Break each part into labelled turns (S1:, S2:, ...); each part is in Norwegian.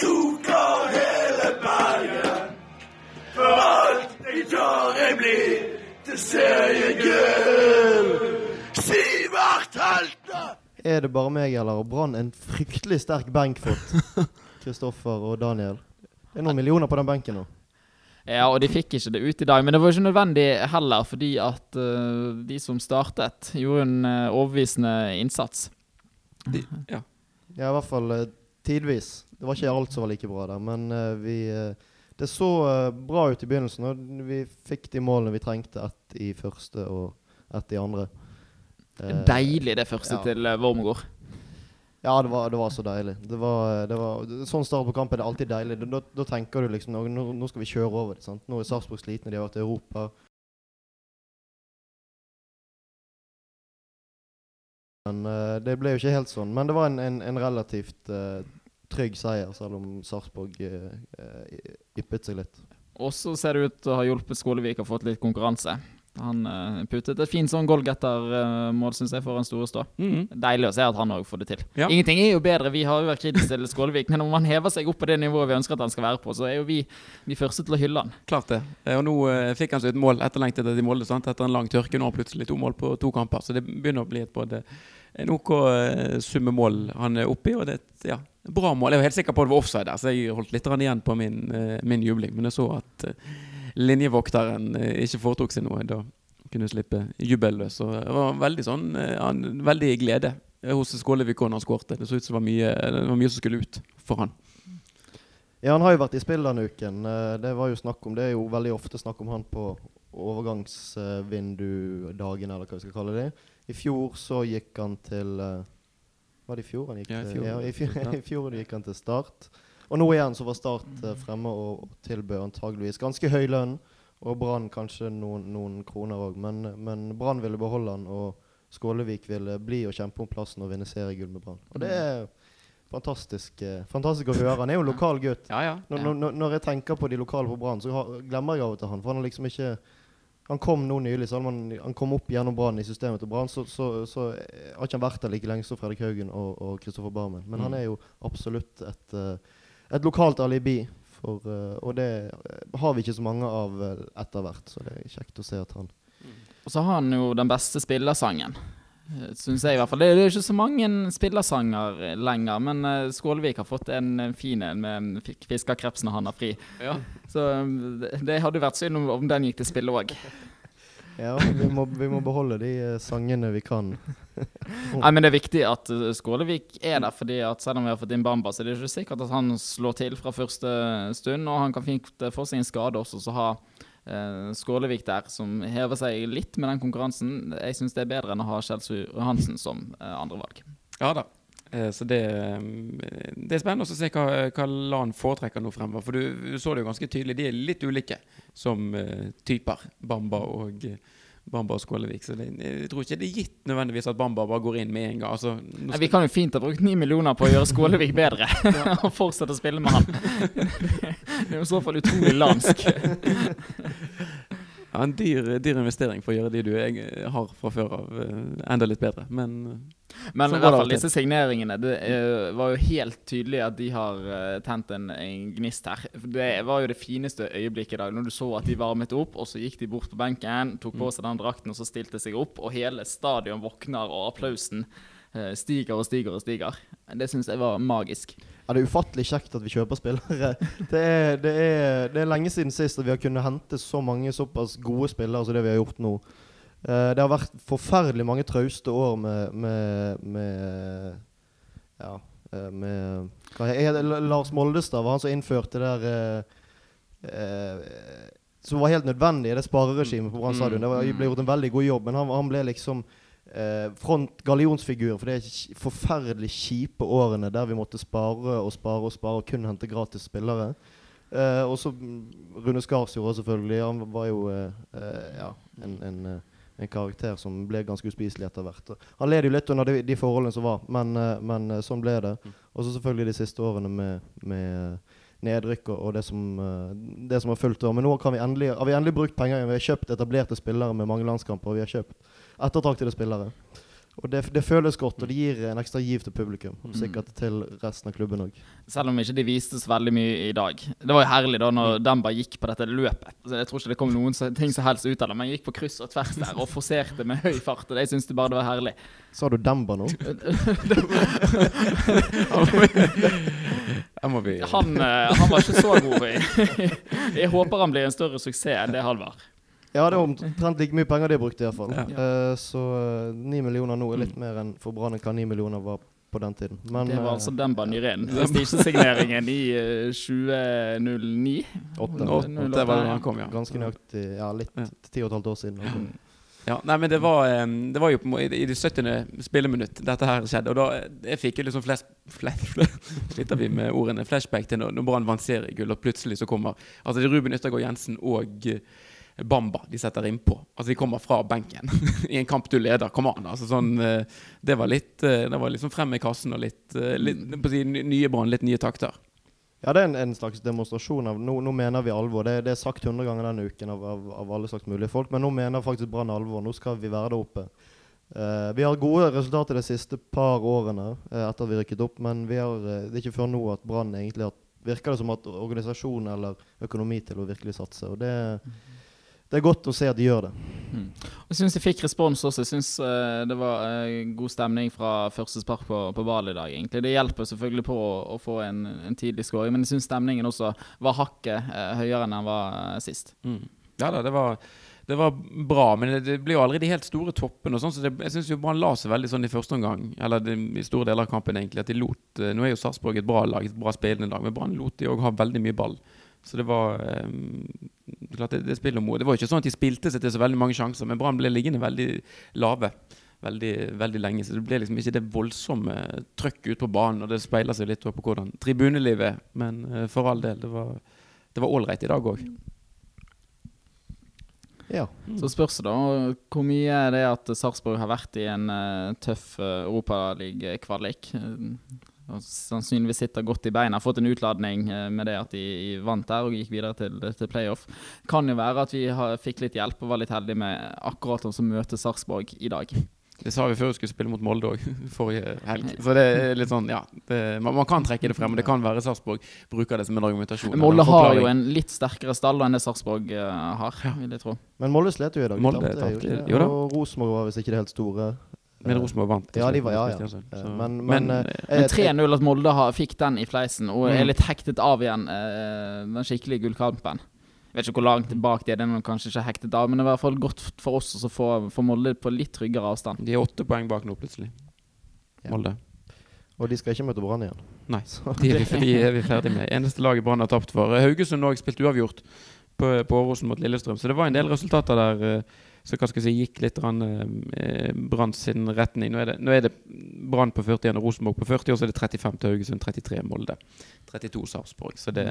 S1: tok av hele bergen. For alt jeg tar, jeg blir til seriegull. Sivert Helte!
S2: Er det bare meg, eller har Brann en fryktelig sterk benkfot? Kristoffer og Daniel. Det er noen millioner på den benken nå.
S3: Ja, og de fikk ikke det ut i dag. Men det var ikke nødvendig heller, fordi at uh, de som startet, gjorde en uh, overbevisende innsats.
S4: De, ja.
S2: Ja, i hvert fall eh, tidvis. Det var ikke alt som var like bra der, men eh, vi eh, Det så eh, bra ut i begynnelsen, og vi fikk de målene vi trengte. Ett i første og ett i andre.
S3: Deilig det første
S2: ja.
S3: til Wormgård.
S2: Ja, det var, det var så deilig. Det var, det var, sånn start på kampen er alltid deilig. Da, da, da tenker du liksom nå, nå skal vi kjøre over det. sant? Nå er Sarpsborg slitne, de har vært i Europa. Men uh, det ble jo ikke helt sånn. Men det var en, en, en relativt uh, trygg seier, selv om Sarpsborg uh, yppet seg litt.
S3: Også ser det ut til å ha hjulpet Skålevik å fått litt konkurranse. Han uh, puttet et fint sånn goalgetter-mål, syns jeg, foran Store Stå.
S4: Mhm.
S3: Deilig å se at han òg får det til.
S4: Ja.
S3: Ingenting er jo bedre, vi har jo vært kritiske til Skålevik, men om han hever seg opp på det nivået vi ønsker at han skal være på, så er jo vi de første til å hylle han.
S4: Klart det. Eh, Og nå uh, fikk han seg et mål etterlengtet etter de målene, sant? etter en lang tørke. Nå har han plutselig to mål på to kamper, så det begynner å bli et både en OK summemål summe mål han er oppe i. Og det er et ja, bra mål. Jeg var helt sikker på at det var offside der, så jeg holdt litt igjen på min, eh, min jubling. Men jeg så at eh, linjevokteren eh, ikke foretok seg noe. Da kunne slippe jubelløs. Og det var veldig sånn eh, han, Veldig glede hos Skålevik når han skårte. Det så ut som det var mye, det var mye som skulle ut for han.
S2: Ja, han har jo vært i spill denne uken. Eh, det var jo snakk om Det er jo veldig ofte snakk om han på overgangsvindudagen, eller hva vi skal kalle det. I fjor så gikk han til eh, Var det i fjor han gikk
S4: Ja, i
S2: til? Ja, i fjor, i fjor gikk han til Start. Og nå igjen så var Start eh, fremme og, og tilbød antageligvis ganske høy lønn. Og Brann kanskje noen, noen kroner òg. Men, men Brann ville beholde han, og Skålevik ville bli og kjempe om plassen og vinne seriegull med Brann. Og det er fantastisk, eh, fantastisk å høre. Han er jo en lokal gutt.
S4: Ja, ja.
S2: Når, når, når jeg tenker på de lokale på Brann, så har, glemmer jeg av og til han. For han har liksom ikke Han kom nå nylig, så han, han kom opp gjennom Brann i systemet til Brann. Så, så, så eh, har ikke han vært der like lenge som Fredrik Haugen og, og Kristoffer Barmen. Men han
S4: Mm.
S2: er jo absolutt et, eh, et lokalt alibi. For, og det har vi ikke så mange av etter hvert, så det er kjekt å se at han
S3: Og så har han jo den beste spillersangen. Syns jeg i hvert fall. Det er det er ikke så mange spillersanger eh, lenger, men eh, Skålevik har fått en eh, fin en med fik- fiskerkreps når han har fri.
S4: ja.
S3: Så eh, det, det hadde jo vært synd om, om den gikk til spille òg.
S2: Ja, vi må, vi må beholde de eh, sangene vi kan.
S3: Nei, men det er viktig at uh, Skålevik er der, fordi at selv om vi har fått inn Bamba, så er det ikke sikkert at han slår til fra første stund. Og han kan fint uh, få seg en skade også, så ha uh, Skålevik der, som hever seg litt med den konkurransen. Jeg syns det er bedre enn å ha Kjelsrud Hansen som uh, andrevalg.
S4: Ja da. Eh, Så det, eh, det er spennende å se hva, hva LAN foretrekker nå fremover. For du, du så det jo ganske tydelig. De er litt ulike som eh, typer, Bamba og eh, Bamba og Skålevik. Så det, jeg tror ikke det er gitt nødvendigvis at Bamba bare går inn med en gang. Altså,
S3: Nei, vi kan jo fint ha brukt ni millioner på å gjøre Skålevik bedre, og fortsette å spille med han. det er jo i så fall utrolig lansk.
S4: Ja, en dyr, dyr investering for å gjøre de du jeg, har fra før av, eh, enda litt bedre. Men eh,
S3: Men i hvert fall disse signeringene Det eh, var jo helt tydelig at de har eh, tent en, en gnist her. Det var jo det fineste øyeblikket i dag. Når du så at de varmet opp, og så gikk de bort på benken, tok
S4: Mm.
S3: på seg den drakten og så stilte seg opp, og hele stadion våkner, og applausen eh, stiger og stiger og stiger. Det syns jeg var magisk.
S2: Ja, Det er ufattelig kjekt at vi kjøper spillere. Det er, det, er, det er lenge siden sist at vi har kunnet hente så mange såpass gode spillere som det vi har gjort nå. Uh, det har vært forferdelig mange trauste år med, med, med Ja, eh, med det? Lars Moldestad var han som innførte det der uh, uh, Som var helt nødvendig, det spareregimet på Brann stadion. Det var, ble gjort en veldig god jobb, men han, han ble liksom eh, front gallionsfigur for det ki- forferdelig kjipe årene der vi måtte spare og spare og spare og kun hente gratis spillere. Eh, og så mm, Rune Skarsjord selvfølgelig. Han var jo eh, eh, ja, en, en, eh, en karakter som ble ganske uspiselig etter hvert. Han led jo litt under de, de forholdene som var, men, eh, men sånn ble det. Og så selvfølgelig de siste årene med, med nedrykk og, og det, som, det som har fulgt. Men nå kan vi endelig, har vi endelig brukt penger. Vi har kjøpt etablerte spillere med mange landskamper. og Vi har kjøpt ettertraktede spillere. Og det, det føles godt, og det gir en ekstra giv til publikum. Og
S3: Mm.
S2: sikkert til resten av klubben òg.
S3: Selv om ikke de viste så veldig mye i dag. Det var jo herlig da
S2: Mm.
S3: når Demba gikk på dette løpet. Så jeg tror ikke det kom noen ting som helst ut av det, men gikk på kryss og tvers der og forserte med høy fart. Og jeg syns det bare det var herlig.
S2: Sa du Demba nå?
S3: Han, eh, han var ikke så god. i- Jeg håper han blir en større suksess enn det han var.
S2: Ja, det er omtrent like mye penger de har brukt, iallfall.
S4: Ja.
S2: Uh, så eh, ni millioner nå er litt mer enn for Brann enn hva ni millioner var på den tiden. Men
S3: det var
S2: eh,
S3: altså Demba Nyrén. Prestisjesigneringen i uh, 2009.
S2: åtte.
S4: Nå, det var da han kom, ja.
S2: Ganske nøyaktig ja, litt
S4: Ja.
S2: ti og et halvt år siden.
S4: Ja, nei, men det var, det var jo på, i det- i det 70. spilleminutt dette her skjedde. Og da jeg fikk jeg liksom flash, flash, Sliter vi med ordene flashback til når, når Brann vant seriegull, og plutselig så kommer Altså det er Ruben Yttergård Jensen og Bamba de setter innpå. Altså de kommer fra benken i en kamp du leder. Kom an. altså sånn eh, Det var litt eh, Det var liksom frem i kassen og litt, eh, litt på å si, nye Brann, litt nye takter.
S2: Ja, det er en, en slags demonstrasjon av nå, nå mener vi alvor. Det, det er sagt 100 ganger denne uken av, av, av alle slags mulige folk, men nå mener faktisk Brann alvor. Nå skal vi være der oppe. Uh, vi har gode resultater de siste par årene uh, etter at vi rykket opp, men vi har, uh, det er ikke før nå at Brann egentlig har Virker det som at organisasjon eller økonomi til å virkelig satse. Og det, det er godt å se at de gjør det.
S3: Jeg syns de fikk respons også. Jeg syns uh, det var uh, god stemning fra første spark på, på ball i dag, egentlig. Det hjelper selvfølgelig på å, å få en, en tidlig skåring, men jeg syns stemningen også var hakket uh, høyere enn den var sist.
S4: Mm. Ja da, det var, det var bra, men det, det blir jo aldri de helt store toppene. og sånn, så det, Jeg syns Brann la seg veldig sånn i første omgang, eller det, i store deler av kampen, egentlig. at de lot, Nå er jo Sarpsborg et bra lag, et bra spillende lag, men Brann lot de òg ha veldig mye ball. Så det var um, klart det, det, spiller om, det var ikke sånn at de spilte seg til så veldig mange sjanser, men Brann ble liggende veldig lave veldig, veldig lenge. Så det ble liksom ikke det voldsomme trøkket ut på banen. Og det speiler seg litt på hvordan tribunelivet er. Men uh, for all del, det var det var ålreit i dag òg.
S2: Ja.
S3: Så spørs det da hvor mye er det at Sarpsborg har vært i en uh, tøff uh, Europaliga-kvalik. Uh, sannsynligvis sitter godt i beina. Fått en utladning eh, med det at de vant der og gikk videre til, til playoff. Kan jo være at vi har, fikk litt hjelp og var litt heldige med akkurat de som møter Sarpsborg i dag.
S4: Det sa vi før vi skulle spille mot Molde òg, forrige helg. Så det er litt sånn, ja det, man, man kan trekke det frem, men det kan være Sarpsborg bruker det som en argumentasjon.
S3: Molde har jo en litt sterkere stall enn det Sarpsborg eh, har, vil jeg tro.
S2: Men Molde slet jo i dag. de
S4: Molde
S2: tapte det,
S4: jo.
S2: Og Rosenborg var visst ikke det helt store.
S4: Men Rosenborg vant.
S2: Ja, de var- ja, ja. Eh,
S4: så-
S2: men- men, men,
S3: Men
S2: Jeg- jeg-
S3: 3-0 at Molde har, fikk den i fleisen og er
S4: Mm.
S3: litt hektet av igjen eh, den skikkelige gullkampen. Jeg vet ikke hvor langt tilbake de er, den er kanskje ikke hektet av, men det er i hvert fall godt for oss å få, få Molde på litt tryggere avstand.
S4: De er åtte poeng bak nå, plutselig. Molde.
S2: Og de skal ikke møte Brann igjen.
S4: Nei, de er, vi, de er vi ferdig med. Eneste laget Brann har tapt for. Haugesund òg spilte uavgjort på, på Åråsen mot Lillestrøm, så det var en del resultater der eh, som hva skal jeg si, gikk litt eh, Brann sin retning. Nå er det, det Brann på 41 og Rosenborg på 40, og så er det 35 til Haugesund, 33 Molde. 32 Sarpsborg. Så det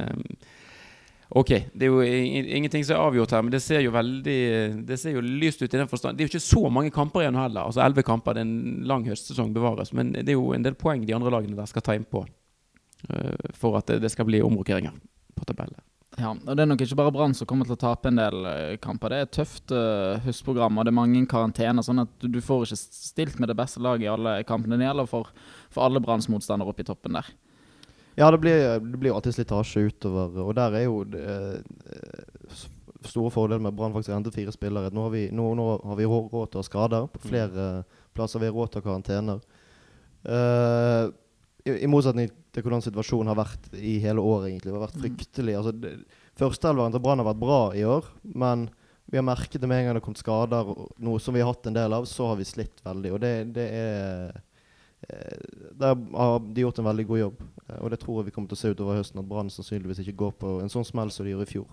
S4: Ok, det er jo ingenting som er avgjort her, men det ser jo veldig Det ser jo lyst ut i den forstand. Det er jo ikke så mange kamper igjen heller. Altså Elleve kamper, det er en lang høstsesong bevares. Men det er jo en del poeng de andre lagene der skal ta innpå uh, for at det, det skal bli omrokeringer på tabellen.
S3: Ja, og Det er nok ikke bare Brann som kommer til å tape en del eh, kamper. Det er et tøft uh, høstprogram, og det er mange karantener. Sånn at du, får ikke stilt med det beste laget i alle kampene. Det gjelder for, for alle Branns motstandere oppe i toppen der.
S2: Ja, det blir, det blir alltid slitasje utover, og der er jo eh, store fordeler med Brann faktisk hentet fire spillere. Nå har vi, nå, nå har vi råd til å ha skader på flere plasser. Vi har råd til å ha karantener. Eh, i, I motsetning til hvordan situasjonen har vært i hele året, egentlig. Det har vært fryktelig. Altså, Førsteelveren til Brann har vært bra i år, men vi har merket det med en gang det har kommet skader, noe som vi har hatt en del av, så har vi slitt veldig. Og det, det er eh, Der har de gjort en veldig god jobb. Eh, Og det tror jeg vi kommer til å se utover høsten, at Brann sannsynligvis ikke går på en sånn smell som de gjorde i fjor.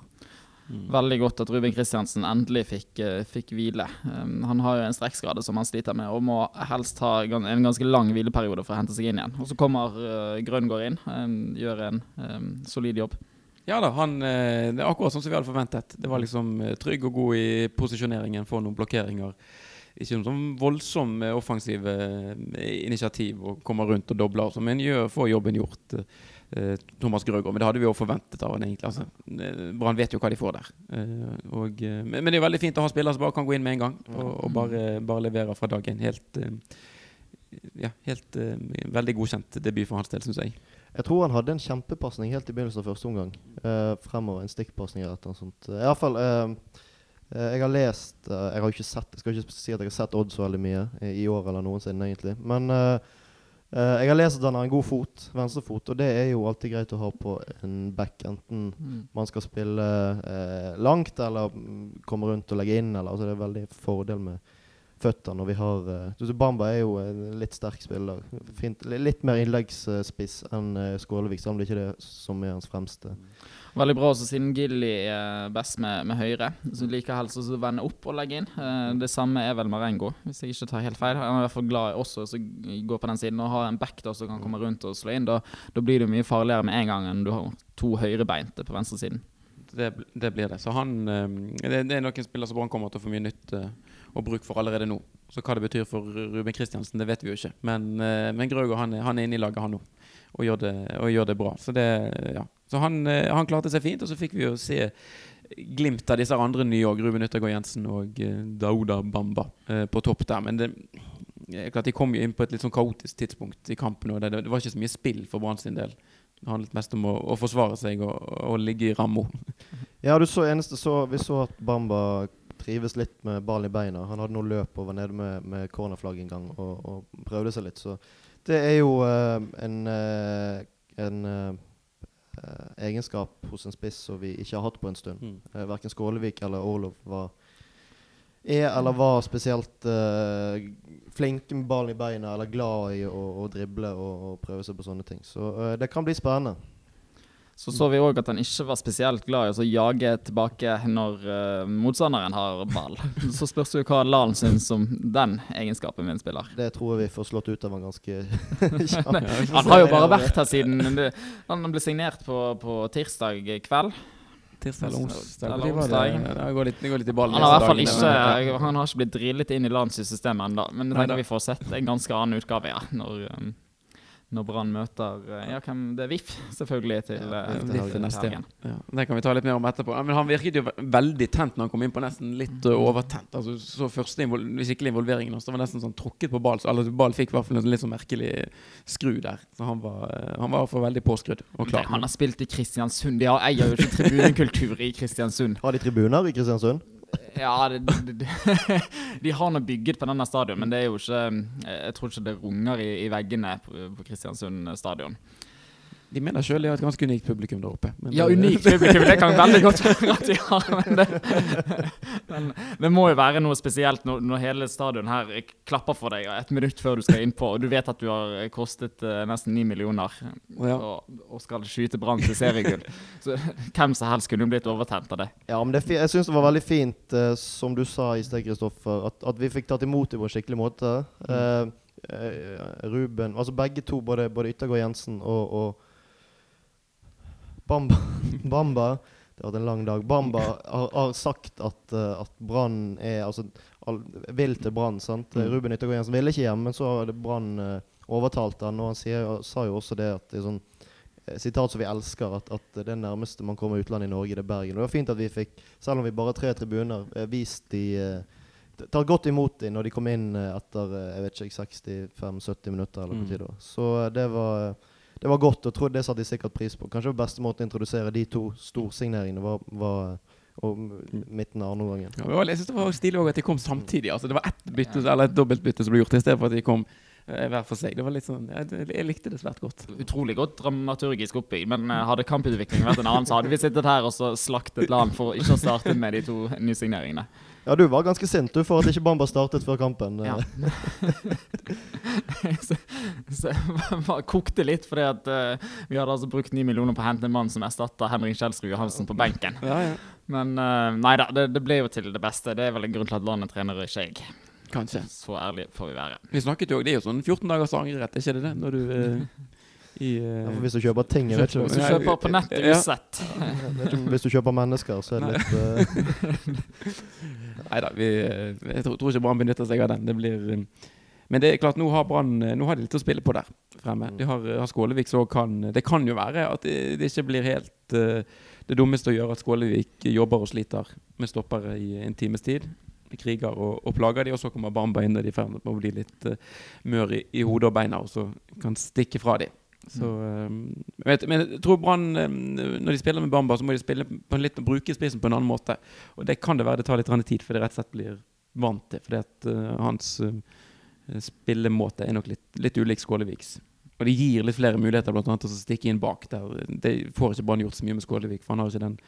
S3: Veldig godt at Ruben Kristiansen endelig fikk, eh, fikk hvile. Um, han har jo en strekkskade som han sliter med, og må helst ha en ganske lang hvileperiode for å hente seg inn igjen. Og så kommer uh, Grøngård inn, um, gjør en um, solid jobb.
S4: Ja da, han, eh, det er akkurat sånn som vi hadde forventet. Det var liksom trygg og god i posisjoneringen, få noen blokkeringer. Ikke noen sånn voldsom offensiv eh, initiativ og komme rundt og doble. Altså, men gjør, får jobben gjort. Eh, Thomas Grøgaard. Men det hadde vi jo forventet av han egentlig. Altså. Eh, Brann vet jo hva de får der. Eh, og, eh, men, det er jo veldig fint å ha spillere som bare kan gå inn med en gang og, og bare, bare levere fra dag én. Helt, eh, ja, helt uh, veldig godkjent debut for hans del, syns jeg.
S2: Jeg tror han hadde en kjempepasning helt i begynnelsen av første omgang. Uh, fremover en stikkpasning eller noe sånt. Uh, Iallfall uh, Jeg har lest Jeg har ikke sett Jeg skal ikke si at jeg har sett Odd så veldig mye i år eller noensinne, egentlig. Men jeg har lest at han har en god fot, venstrefot, og det er jo alltid greit å ha på en back. Enten mm. man skal spille langt eller mm, komme rundt og legge inn, eller altså Det er veldig fordel med føttene når vi har uh, Bamba er jo en litt sterk spiller. Fint, litt mer innleggsspiss enn uh, Skålevik, selv om det ikke er det som er hans fremste.
S3: Veldig bra også siden Gilly er best med, med høyre. Så liker helst å vende opp og legge inn. Uh, det samme er vel Marengo, hvis jeg ikke tar helt feil. Han er i hvert fall glad også å gå på den siden og ha en back der som kan komme rundt og slå inn. Da, da blir det mye farligere med en gang enn du har to høyrebeinte på venstresiden.
S4: Det, det blir det. Så han det, det, er noen spillere som Brann kommer til å få mye nytt og bruk for allerede nå. Så hva det betyr for Ruben Kristiansen, det vet vi jo ikke. Men, men Grøger han, han, er inne i laget, han nå. Og gjør det, og gjør det bra. Så, det, ja. Så han, uh, han, klarte seg fint. Og så fikk vi jo se glimt av disse andre nye òg. Ruben Yttergård Jensen og uh, Dauda Bamba på topp der. Men det, klart de kom jo inn på et litt sånn kaotisk tidspunkt i kampen. Og det, det var ikke så mye spill for Brann sin del. Det handlet mest om å, å forsvare seg og, og ligge i ramma.
S2: Ja, du så eneste så Vi så at Bamba trives litt med ballen i beina. Han hadde noe løp og var nede med, med cornerflagg en gang og, og, prøvde seg litt. Så det er jo uh, en, uh, en uh, egenskap hos en spiss som vi ikke har hatt på en stund. Mm. Uh, verken Skålevik eller Orlov var er eller var spesielt uh, flinke med ballen i beina eller glad i å, å drible og, og, prøve seg på sånne ting. Så uh, det kan bli spennende.
S3: Så så vi òg at han ikke var spesielt glad i å jage tilbake når uh, motstanderen har ball. Så spørs det hva Lalen syns om den egenskapen med en spiller.
S2: Det tror jeg vi får slått ut av han ganske
S3: kjapt. han har jo bare vært her siden det, Han ble signert på, på tirsdag kveld.
S4: Tirsdag eller onsdag? Det, det, går litt, det går litt i ballen.
S3: Han har i hvert fall ikke, han har ikke blitt drillet inn i Lans systemet ennå. Men det tenker vi får sett en ganske annen utgave, ja. Når, um, når Brann møter eh, ja, hvem, Det er VIF, selvfølgelig, til, ja,
S4: til, til neste gang. Ja, det kan vi ta litt mer om etterpå. Men Han virket jo veldig tent når han kom inn på nesten litt uh, overtent. Altså, så første skikkelig involveringen hans, det var nesten sånn tråkket på ball. Så ball fikk i hvert fall en litt sånn merkelig skru der. Så han var, han var for veldig påskrudd og klar.
S3: han har spilt i Kristiansund. De eier jo ikke tribunekultur i Kristiansund.
S2: Har de tribuner i Kristiansund?
S3: Ja, det, det, de har nå bygget på denne stadion, men det er jo ikke Jeg tror ikke det runger i, i veggene på, på Kristiansund stadion.
S4: De mener sjøl de har et ganske unikt publikum der oppe.
S3: ja, unikt publikum, det kan veldig godt være at de har. Men det, men det, må jo være noe spesielt når, når, hele stadion her klapper for deg et minutt før du skal innpå, og du vet at du har kostet uh, nesten ni millioner ja. og, og, skal skyte Brann til seriegull. Så hvem som helst kunne jo blitt overtent av det.
S2: Ja, men det, jeg syns det var veldig fint, uh, som du sa i sted, Kristoffer, at, at, vi fikk tatt imot det på en skikkelig måte. Uh, Ruben Altså begge to, både, både Yttergård Jensen og, og Bamba, Bamba Det har vært en lang dag. Bamba har, har sagt at, uh, at Brann er Altså all, vil til Brann. sant? Mm. Ruben Yttergård Jensen ville ikke hjem, men så har Brann uh, overtalt han, og han sier, sa jo også det at det er sånn uh, Sitat som vi elsker, at, at det nærmeste man kommer utlandet i Norge, det er Bergen. Og det var fint at vi fikk, selv om vi bare har tre tribuner, vist de tatt godt imot dem når de kom inn etter jeg vet ikke, 65-70 minutter. eller mm. da. Så det var det var godt, og trodde det satte de sikkert pris på. Kanskje den beste måten å introdusere de to storsigneringene var, var og midten av andre gangen.
S4: Ja, jeg synes det var stilig at de kom samtidig. Altså, det var ett bytte, eller et dobbeltbytte som ble gjort, i stedet for at de kom eh, hver for seg. Det var litt sånn, jeg, jeg, likte det svært godt.
S3: Utrolig godt dramaturgisk oppbygg, men uh, hadde kamputviklingen vært en annen, så hadde vi sittet her og så slaktet land for ikke å starte med de to nysigneringene.
S2: Ja, du var ganske sint du for at ikke Bamba startet før kampen. Ja.
S3: så, så jeg kokte litt, fordi at uh, vi hadde altså brukt ni millioner på å hente en mann som erstatter Henrik Kjelsrud Johansen på benken. Ja, ja. Men uh, nei da, det, det, ble jo til det beste. Det er vel en grunn til at landet trener, ikke jeg.
S4: Kanskje.
S3: Så ærlig får vi være.
S4: Vi snakket jo, Det er jo sånn 14 dagers angrerett, er ikke det det? Når du... Uh,
S2: i, uh, ja, hvis du kjøper ting jeg vet ikke,
S3: Hvis du kjøper på nettet uansett.
S2: Ja. Hvis du kjøper mennesker, så er det litt uh...
S4: Nei da, jeg tror, ikke Brann benytter seg av den. Det blir uh, Men det er klart, nå har Brann Nå har de litt å spille på der fremme. De har, har Skålevik så kan Det kan jo være at det, det ikke blir helt det dummeste å gjøre at Skålevik jobber og sliter med stoppere i en times tid. kriger og, og plager de, og så kommer Bamba inn og de er i ferd med å bli litt uh, mør i, i hodet og beina, og så kan stikke fra dem. Så, vet, men jeg tror Brann, um, når de spiller med Bamba, så må de spille på litt, bruke spissen på en annen måte. Og det kan det være det tar litt tid, for det rett og slett blir vant til. Fordi at uh, hans uh, spillemåte er nok litt, litt ulik Skåleviks. Og det gir litt flere muligheter annet til å stikke inn bak. Der. Det får ikke Brann gjort så mye med Skålevik, for han har ikke den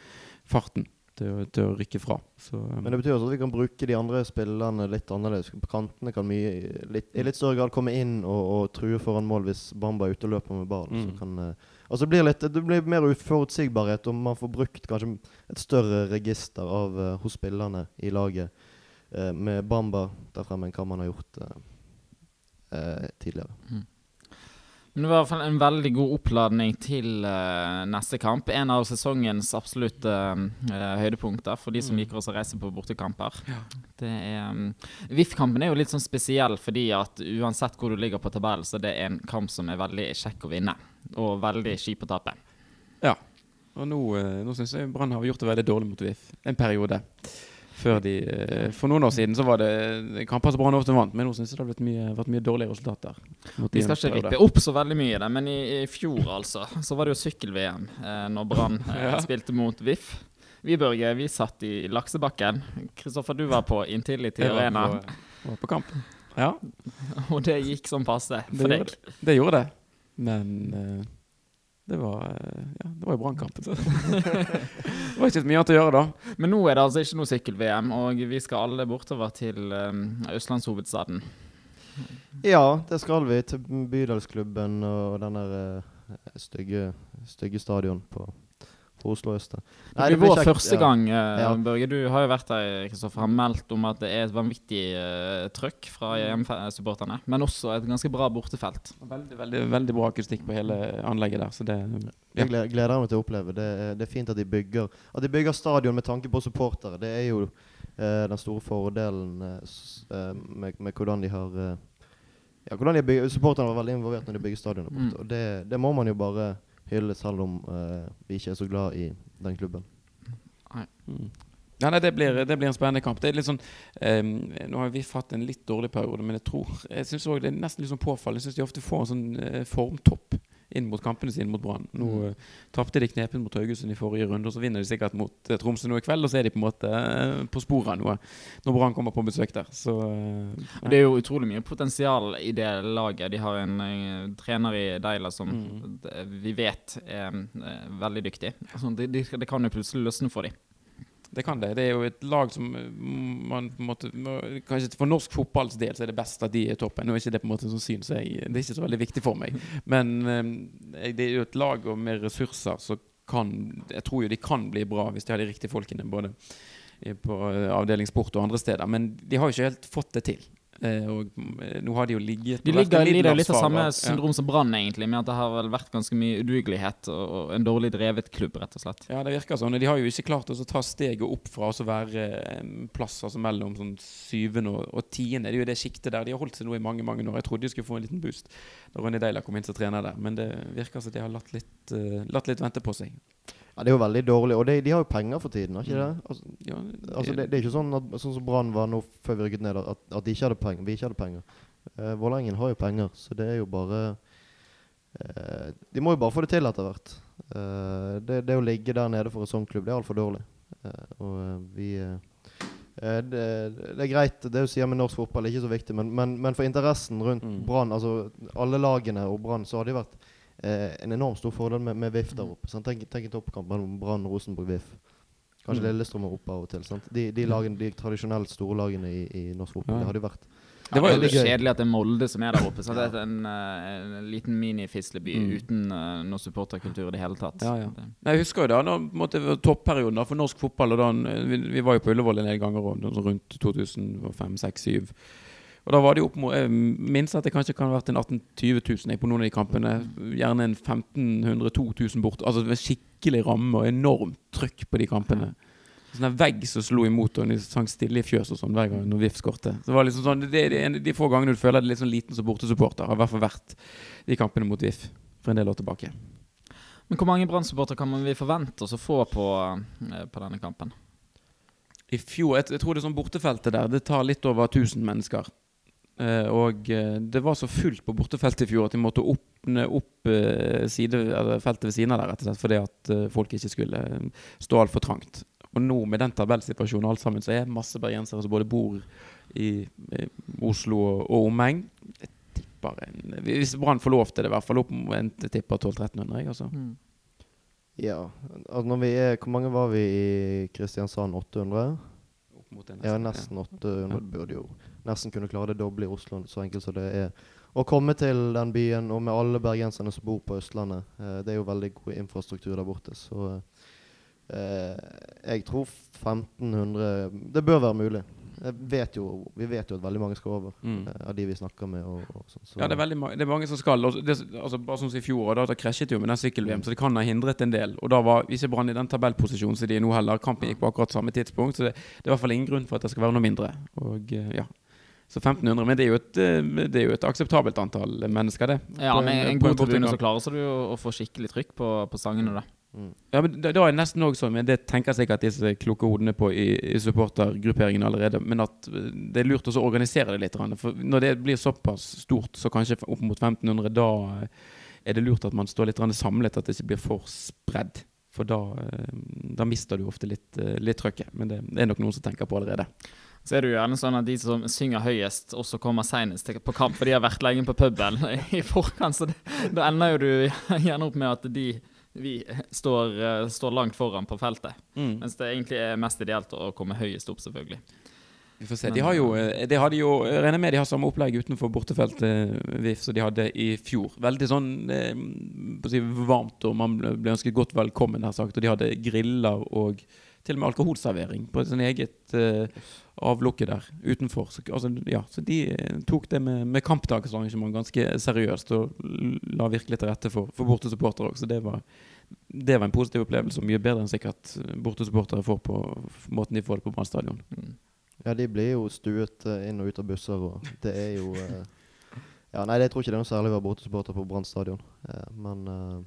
S4: farten til til å rykke fra. Så, um.
S2: Men det betyr også at vi kan bruke de andre spillerne litt annerledes. På kantene kan mye litt, i litt større grad komme inn og, og true foran mål hvis Bamba er ute og løper med ball. Mm. Kan, uh, altså blir litt, det blir mer uforutsigbarhet, om man får brukt kanskje et større register av, uh, hos spillerne i laget uh, med Bamba der fremme enn hva man har gjort tidligere. Mm.
S3: Men det var i hvert fall en veldig god oppladning til uh, neste kamp. En av sesongens absolutte uh, høydepunkter for de som mm. liker å reise på bortekamper. Ja. Det um, VIF-kampen er jo litt sånn spesiell fordi at uansett hvor du ligger på tabellen, så det er en kamp som er veldig kjekk å vinne. Og veldig kjip å tape.
S4: Ja. Og nå, uh, nå syns jeg Brann har gjort det veldig dårlig mot VIF en periode. Før de, eh, for noen år siden så var det kamper som Brann ofte vant, men nå syns jeg det har vært mye, vært mye dårlige resultater.
S3: Vi skal ikke rippe opp så veldig mye i det, men i, i, fjor altså, så var det jo sykkel-VM eh, når Brann eh, ja. spilte mot VIF. Vi Børge, vi satt i laksebakken. Kristoffer, du var på Intility Arena.
S4: Var på, var på kamp. Ja.
S3: Og det gikk som passe for
S4: det
S3: deg?
S4: Det, gjorde det. Men uh, det var, eh, ja, det var jo Brannkampen, det var ikke så mye annet å gjøre da.
S3: Men nå er det altså ikke noe sykkel-VM, og vi skal alle bortover til um, østlandshovedstaden.
S2: Ja, det skal vi. Til bydelsklubben og den der uh, stygge, stygge stadion på for Oslo øst.
S3: Nei, det blir vår første gang, uh, ja. Børge. Du har jo vært der Kristoffer, har meldt om at det er et vanvittig uh, trøkk fra mm. hjemmesupporterne. Men også et ganske bra bortefelt.
S4: Veldig veldig, veldig bra akustikk på hele anlegget der. Så det,
S2: ja. Jeg gleder meg til å oppleve. Det det er, fint at de bygger At de bygger stadion med tanke på supportere. Det er jo uh, den store fordelen med, med, hvordan de har ja, hvordan de bygger, Supporterne var veldig involvert når de bygger stadionet. Mm. Og det, det må man jo bare hylle, selv om uh, vi ikke er så glad i den klubben.
S4: Nei. Mm. Ja, nei, det, blir, det, blir, en spennende kamp. Det er litt sånn um, Nå har vi hatt en litt dårlig periode, men jeg tror Jeg synes også det er nesten litt sånn påfallende. Jeg syns de ofte får en sånn uh, formtopp inn mot kampene sine mot Brann. Nå uh, tapte de knepen mot Haugesund i forrige runde, og så vinner de sikkert mot uh, Tromsø nå i kveld. Og så er de på en måte uh, på sporet av noe når Brann kommer på besøk der. Så,
S3: det er jo utrolig mye potensial i det laget. De har en trener i Deila som mm. vi vet er veldig dyktig. Altså, det, de, det kan jo plutselig løsne for dem.
S4: Det kan det. Det er jo et lag som man på en måte Kanskje for norsk fotballs del så er det best at de er toppen. Nå er ikke det på en måte som syn, jeg, det er ikke så veldig viktig for meg. Men eh, det er jo et lag og med ressurser så kan Jeg tror jo de kan bli bra hvis de har de riktige folkene både på eh, avdeling sport og andre steder. Men de har jo ikke helt fått det til. Eh, og eh, nå har de jo ligget
S3: De ligger, lider litt av samme syndrom ja. som Brann, egentlig, med at det har vel vært ganske mye udugelighet og, en dårlig drevet klubb, rett og slett.
S4: Ja, det virker sånn. De har jo ikke klart å ta steget opp fra å være plass altså mellom sånn syvende og, og tiende. Det er jo det sjiktet der. De har holdt seg nå i mange mange år. Jeg trodde de skulle få en liten boost da Ronny Deila kom inn som trener der, men det virker som de har latt litt, latt litt vente på seg.
S2: Ja, Det er jo veldig dårlig. Og de, de har jo penger for tiden, har ikke det? Altså, ja, altså det, det, er ikke sånn at, sånn som Brann var nå før vi rykket ned, at, at de ikke hadde penger. Vi ikke hadde penger. Uh, Vålerengen har jo penger, så det er jo bare uh, De må jo bare få det til etter hvert. Uh, det, det, å ligge der nede for en sånn klubb, det er altfor dårlig. Og vi det, det, er greit, det du sier med norsk fotball, er ikke så viktig, men, men, men for interessen rundt mm. Brann, altså alle lagene og Brann, så har det vært eh, en enormt stor fordel med, med VIF der oppe. Sant? Tenk, tenk en toppkamp mellom Brann, Rosenborg, VIF. Kanskje mm. Lillestrøm er oppe av og til. Sant? De, de, lagene, de tradisjonelt store lagene i, i norsk fotball. Ja. Det hadde jo vært
S3: det var jo litt kjedelig at det er Molde som er der oppe. Så det er en, uh, en liten mini-fisleby mm. uten uh, noe supporterkultur i det hele tatt.
S4: Ja, ja. Jeg husker jo da, da måtte, topperioden for norsk fotball. Da, vi, vi, var jo på Ullevål en del ganger rundt 2005-2006-2007. Og da var det opp Jeg minst at det kanskje kan ha vært en 18 000-20 000 på noen av de kampene. Gjerne en 1500-2000 bort. Altså det var skikkelig ramme og enormt trykk på de kampene. Sånn vegg som slo imot, og de sang stille i fjøs og sånn hver gang når VIF skårte. Så det var liksom sånn, det, det, de, de få gangene du føler deg litt sånn liten som bortesupporter, har i hvert fall vært de kampene mot VIF for en del år tilbake.
S3: Men hvor mange brann kan vi forvente oss å få på, eh, på denne kampen?
S4: I fjor Jeg, jeg tror det er sånn bortefeltet der. Det tar litt over 1000 mennesker. Eh, og eh, det var så fullt på bortefeltet i fjor at de måtte åpne opp eh, side, eller feltet ved siden av der, rett og slett fordi at folk ikke skulle stå altfor trangt. Og nå med den tabellsituasjonen alt sammen, så er masse bergensere som både bor i, i Oslo og, og omegn. Jeg tipper en, Hvis Brann får lov til det, i hvert fall opp en tipper 1200-1300. jeg, Altså.
S3: Mm.
S2: Ja. Altså når vi er, hvor mange var vi i Kristiansand? 800?
S4: Opp mot det
S2: Ja, nesten 800. Burde jo nesten kunne klare det doble i Oslo, så enkelt som det er. Å komme til den byen, og med alle bergenserne som bor på Østlandet eh, Det er jo veldig god infrastruktur der borte, så eh, Jeg tror 1500 Det bør være mulig. Jeg vet jo, vi vet jo at veldig mange skal over,
S4: Mm.
S2: eh, av de vi snakker med. Og, og sånt, så.
S4: Ja, det er, veldig, ma- det er mange som skal. Og det, altså, bare sånn som i fjor, da, da krasjet jo med den sykkel-VM, så det kan ha hindret en del. Og da var ikke Brann i den tabellposisjonen som de er nå heller. Kampen gikk på akkurat samme tidspunkt, så det, det er i hvert fall ingen grunn for at det skal være noe mindre. Og eh, ja så 1500, men det er jo et, eh, det er jo et akseptabelt antall mennesker, det.
S3: Ja,
S4: På
S3: med en
S4: en
S3: god tribune så klarer så du jo å få skikkelig trykk på, på sangene, da.
S2: Mm.
S4: Ja, men da, da er det nesten også sånn, men det tenker sikkert disse kloke hodene på i, i supportergrupperingen allerede. Men at eh, det er lurt å organisere det litt. For når det blir såpass stort, så kanskje opp mot 1500, da eh, er det lurt at man står litt samlet, at det ikke blir for spredd. For da, da mister du ofte litt, litt trøkket. Men det er nok noen som tenker på allerede.
S3: Så er det jo gjerne sånn at de som synger høyest, også kommer senest på kamp, for de har vært lenge på puben i forkant. Så da ender jo du gjerne opp med at de vi står, eh, står langt foran på feltet. Mens det egentlig er mest ideelt å komme høyest opp, selvfølgelig.
S4: Vi får se. De har jo, de det har de jo, regner med de har samme opplegg utenfor bortefeltet VIF som de hadde i fjor. Veldig sånn eh, si, varmt, og man ble ønsket godt velkommen, her sagt. Og de hadde griller og til og med alkoholservering på sin eget uh, avlukke der utenfor. Så, altså, ja, så de eh, tok det med, med kampdagsarrangement ganske seriøst og la virkelig til rette for, for bortesupportere òg. Så det var, det var en positiv opplevelse, mye bedre enn sikkert bortesupportere får på måten de får det på Brann stadion.
S2: Ja, de blir jo stuet eh, inn og ut av busser, og det er jo uh, Ja, nei, jeg tror ikke det er noe særlig å være bortesupporter på Brann stadion, uh, men eh,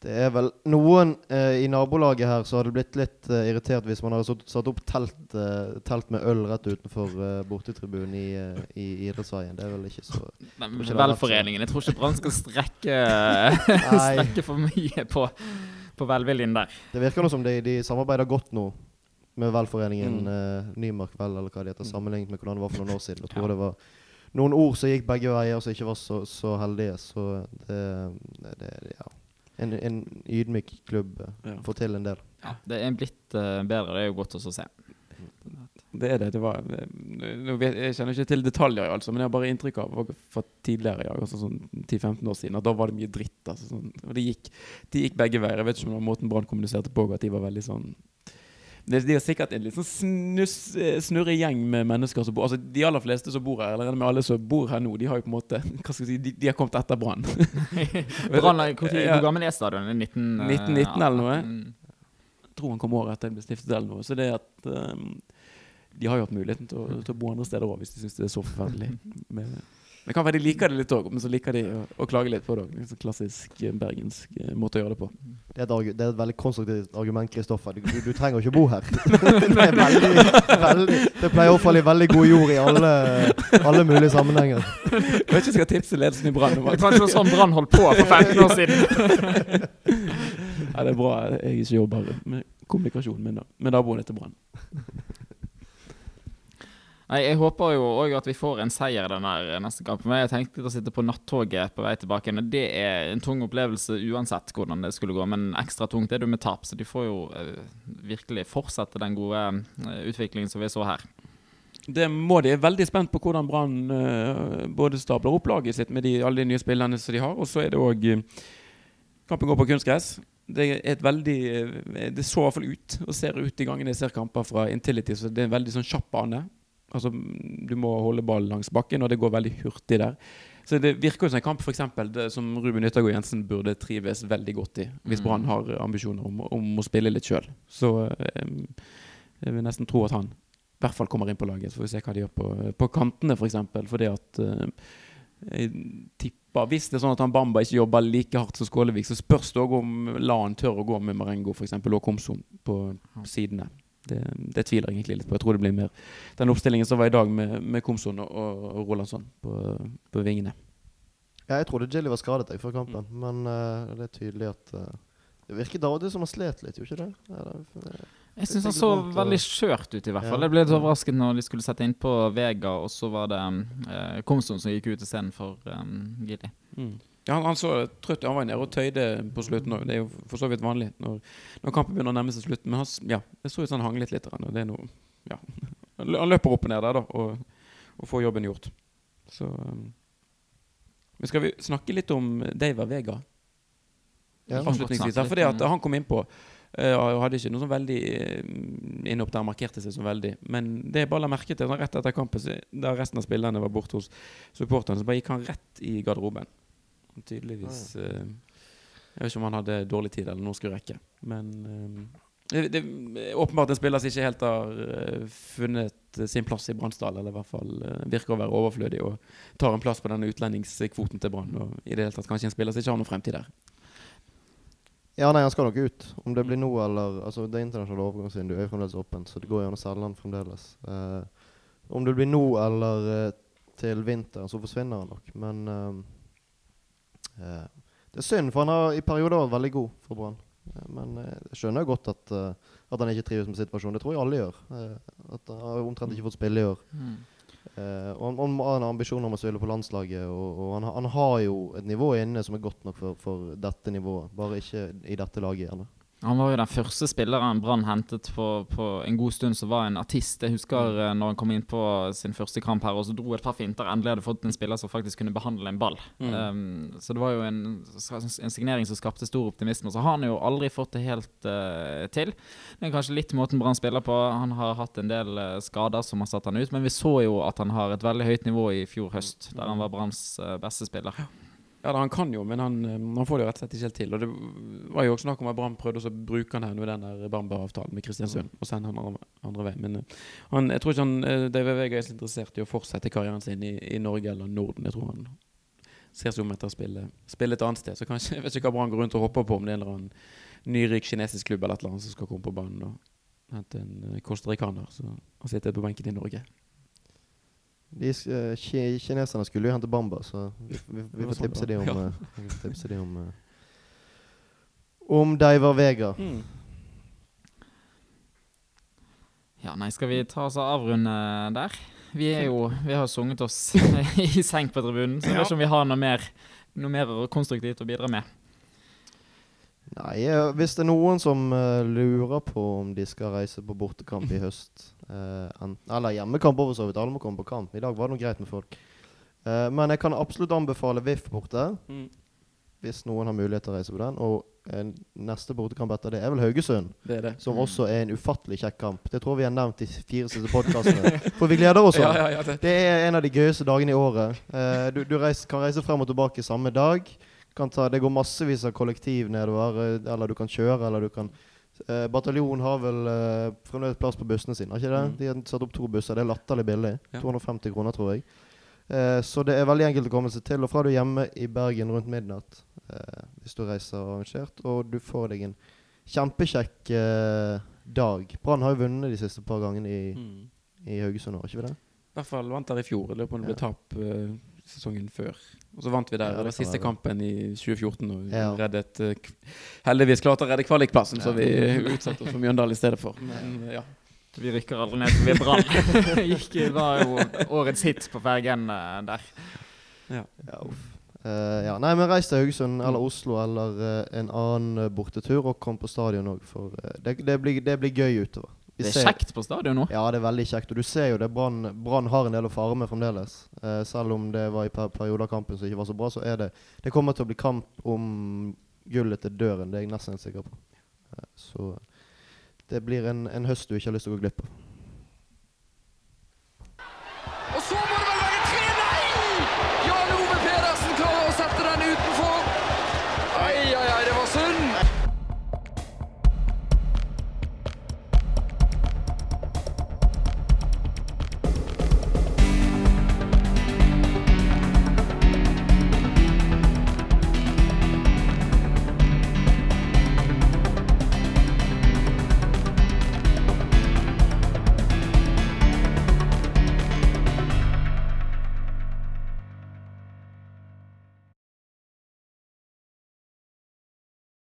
S2: det er vel noen eh, i nabolaget her som hadde blitt litt eh, irritert hvis man hadde satt, opp telt, eh, telt med øl rett utenfor uh, bortetribunen i, eh, i idrettsveien. Det er vel ikke så
S3: Men
S2: har vært
S3: Velforeningen, jeg tror ikke Brann skal strekke,
S2: Nei.
S3: strekke for mye på, på velviljen der.
S2: Det virker nå som de, de samarbeider godt nå med velforeningen
S4: Mm.
S2: eh, Nymark Vel, eller hva de heter, sammenlignet med hvordan det var for noen år siden. Jeg tror
S3: Ja.
S2: det var noen ord som gikk begge veier, som ikke var så, så heldige. Så det, det, det ja. En, en ydmyk klubb eh,
S4: Ja.
S2: får til en del.
S3: Ja, det er blitt uh, bedre, det er jo godt også å se.
S4: Det er det. det var, nå vet, jeg kjenner ikke til detaljer, altså, men jeg har bare inntrykk av fra tidligere, ja, altså sånn 10-15 år siden, at da var det mye dritt. Altså, sånn, og det gikk, de gikk begge veier. Jeg vet ikke om det var måten Brann kommuniserte på, at de var veldig sånn det, de er sikkert en litt sånn snus, eh, snurre gjeng med mennesker som bor Altså De aller fleste som bor her, eller med alle som bor her nå, de har jo på en måte Hva skal jeg si, de, de har kommet etter Brann.
S3: Brann, hvor,
S4: Ja.
S3: gammel er stadion? 19, eh,
S4: 1919 eller noe? Jeg tror han kom året etter det ble stiftet eller noe. Så det at um, de har jo hatt muligheten til å, til å bo andre steder òg, hvis de syns det er så forferdelig. Men, det kan være de liker det litt òg, men så liker de å, å klage litt på det òg. Sånn klassisk eh, bergensk eh, måte å gjøre det på.
S2: Det er et, argu det er et veldig konstruktivt argument, Kristoffer. Du, du, trenger ikke bo her. det, er veldig, veldig, det pleier å falle i veldig god jord i alle, alle mulige sammenhenger.
S4: Jeg vet ikke om jeg skal tipse ledelsen i Brann om
S3: Det
S4: at
S3: kanskje sånn Brann holdt på for 15 år siden.
S4: ja, det er bra jeg ikke jobber med kommunikasjon med, med naboene til Brann.
S3: Nei, Jeg håper jo òg at vi får en seier i denne neste kampen. Men jeg tenkte å sitte på nattoget på vei tilbake. Men det er en tung opplevelse uansett hvordan det skulle gå. Men ekstra tungt er det med tap, så de får jo eh, virkelig fortsette den gode eh, utviklingen som vi så her.
S4: Det må de. Jeg er veldig spent på hvordan Brann eh, både stabler opp laget sitt med de, alle de nye spillerne som de har, og så er det òg Kampen går på kunstgress. Det er et veldig eh, Det så i hvert fall ut, og ser ut i gangen jeg ser kamper fra Intility, så det er en veldig sånn kjapp bane. Altså, du må holde ballen langs bakken, og det går veldig hurtig der. Så det virker jo som en kamp for eksempel, det, som Ruben Yttergård Jensen burde trives veldig godt i, hvis
S3: Mm.
S4: Brann har ambisjoner om, om å spille litt sjøl. Så eh, jeg vil nesten tro at han i hvert fall kommer inn på laget. Så får vi se hva de gjør på, på kantene, f.eks. For eksempel, fordi at eh, jeg tipper Hvis det er sånn at han Bamba ikke jobber like hardt som Skålevik, så spørs det òg om Lan tør å gå med Marengo for eksempel, og Komsom på sidene. Det, det tviler jeg egentlig litt på. Jeg tror det blir mer den oppstillingen som var i dag med, med Komson og, og Rolandsson på, på vingene.
S2: Ja, jeg trodde Jilly var skadet jeg før kampen, men uh, det er tydelig at uh, Det virker Davide som har slet litt, gjorde ikke det? Eller,
S3: Jeg syns han så veldig skjørt ut, i hvert fall.
S2: Ja.
S3: Jeg ble litt overrasket når de skulle sette innpå Vega, og så var det eh, Komson som gikk ut istedenfor um, Gilly.
S4: Mm. Ja, han, han så trøtt Han var nede og tøyde på slutten òg. Det er jo for så vidt vanlig når, når kampen begynner å nærme seg slutten. Men han, ja, det så ut som han hanglet litt. Og det er noe, ja. Han løper opp og ned der da og, og får jobben gjort. Så um. Men skal vi snakke litt om Daver Vega
S2: Ja.
S4: avslutningsvis? Fordi at han kom innpå Uh, og hadde ikke noe sånn veldig uh, inne opp der, markerte seg så veldig. Men det jeg bare la merke til sånn rett etter kampen, da resten av spillerne var borte hos supporterne, så bare gikk han rett i garderoben. Tydeligvis uh, Jeg vet ikke om han hadde dårlig tid eller noe skulle rekke. Men eh, det, det er åpenbart en spiller som ikke helt har uh, funnet sin plass i Bransdal, eller i hvert fall uh, virker å være overflødig og tar en plass på denne utlendingskvoten til Brann. Og i det hele tatt kanskje en spiller som ikke har noen fremtid der.
S2: Ja, nei, han skal nok ut. Om det blir nå eller Altså, det internasjonale overgangsvinduet er jo fremdeles åpent, så det går gjerne han fremdeles. Uh, om det blir nå eller eh, til vinteren, så forsvinner han nok. Men eh, eh, det er synd, for han har i perioder vært veldig god for Brann. Eh, men eh, jeg skjønner jo godt at, eh, at han ikke trives med situasjonen. Det tror jeg alle gjør. Eh, at Han har omtrent ikke fått spille i år.
S3: Mm.
S2: Eh, og han, han har en ambisjon om å spille på landslaget, og, og han, han har jo et nivå inne som er godt nok for, for dette nivået. Bare ikke i dette laget, gjerne.
S3: Han var jo den første spilleren Brann hentet på, på en god stund som var en artist. Jeg husker mm. når han kom inn på sin første kamp her og så dro et par finter. Endelig hadde fått en spiller som faktisk kunne behandle en ball.
S4: Mm.
S3: Um, så det var jo en, en signering som skapte stor optimisme. Så har han jo aldri fått det helt uh, til. Det er kanskje litt måten Brann spiller på. Han har hatt en del uh, skader som har satt han ut, men vi så jo at han har et veldig høyt nivå i fjor høst, der han var Branns uh, beste spiller.
S4: Ja, da, han kan jo, men han, eh, han får det jo rett og slett ikke helt til. Og det var jo også snakk om at Brann prøvde å bruke han her nå den der Bamba-avtalen med Kristiansund, og sende han andre, andre veien. Men eh, han, jeg tror ikke han, eh, David Vega er så interessert i å fortsette karrieren sin i, i Norge eller Norden. Jeg tror han ser seg om etter å spille, spille et annet sted. Så kanskje, jeg vet ikke hva Brann går rundt og hopper på, om det er en eller annen nyrik kinesisk klubb eller et eller annet som skal komme på banen og hente en eh, costaricaner som har sittet på benken i Norge.
S2: De, eh, kineserne skulle jo hente Bamba, så vi, vi, vi får
S4: sånn
S2: tipse
S4: dem
S2: de om ja. uh, tipse de om uh, Om Deiver Vega.
S3: Ja, nei, skal vi ta oss og avrunde der? Vi er jo Vi har sunget oss i seng på tribunen, så jeg vet ikke om vi har noe mer, noe mer konstruktivt å bidra med.
S2: Nei, eh, hvis det er noen som uh, lurer på om de skal reise på bortekamp i høst en, Eller hjemmekamp over så vidt, alle må komme på kamp. I dag var det noe greit med folk. Uh, men jeg kan absolutt anbefale VIF borte,
S4: Mm.
S2: hvis noen har mulighet til å reise på den. Og eh, neste bortekamp etter det er vel Haugesund,
S4: Det er det.
S2: som også er en ufattelig kjekk kamp. Det tror vi har nevnt i fire siste podkastene. For vi gleder oss sånn.
S4: ja, ja, det.
S2: Det er en av de gøyeste dagene i året. Du du reis, kan reise frem og tilbake samme dag. Kan ta, det går massevis av kollektiv nedover, eller du kan kjøre, eller du kan eh, Bataljonen har vel eh, fremdeles plass på bussene sine, ikke det?
S4: Mm.
S2: De har satt opp to busser. Det er latterlig billig.
S4: Ja.
S2: 250 kroner, tror jeg. Eh, så det er veldig enkelt å komme seg til. Og fra du er hjemme i Bergen rundt midnatt, eh, hvis du reiser arrangert, og du får deg en kjempekjekk eh, dag. Brann har jo vunnet de siste par gangene i,
S4: Mm.
S2: i Haugesund har ikke vi det?
S4: I hvert fall vant der i fjor. Jeg lurer på om det ble tap eh, sesongen før. Og så vant vi der.
S2: Ja,
S4: det
S2: det
S4: var siste
S2: være.
S4: kampen i 2014. Og
S2: Ja.
S4: reddet eh, Heldigvis klarte å redde kvalikplassen, så vi utsatte oss for Mjøndalen i stedet for. Men ja.
S3: Vi rykker aldri ned, for vi er Brann. Gikk- var jo årets hit på fergen eh, der.
S2: Ja, uff. Uh, ja. Nei, men reis til Haugesund eller Oslo eller uh, en annen bortetur, og kom på stadion òg, for uh, det, det, blir, det blir gøy utover. Vi
S3: Det
S2: ser-
S3: er kjekt på stadion nå.
S2: Ja, det er veldig kjekt. Og du ser jo det. Brann har en del å fare med fremdeles. Eh, selv om det var i per perioder av kampen som ikke var så bra, så er det Det kommer til å bli kamp om gullet til døren. Det er jeg nesten helt sikker på. Eh, så det blir en, en høst du ikke har lyst til å gå glipp av.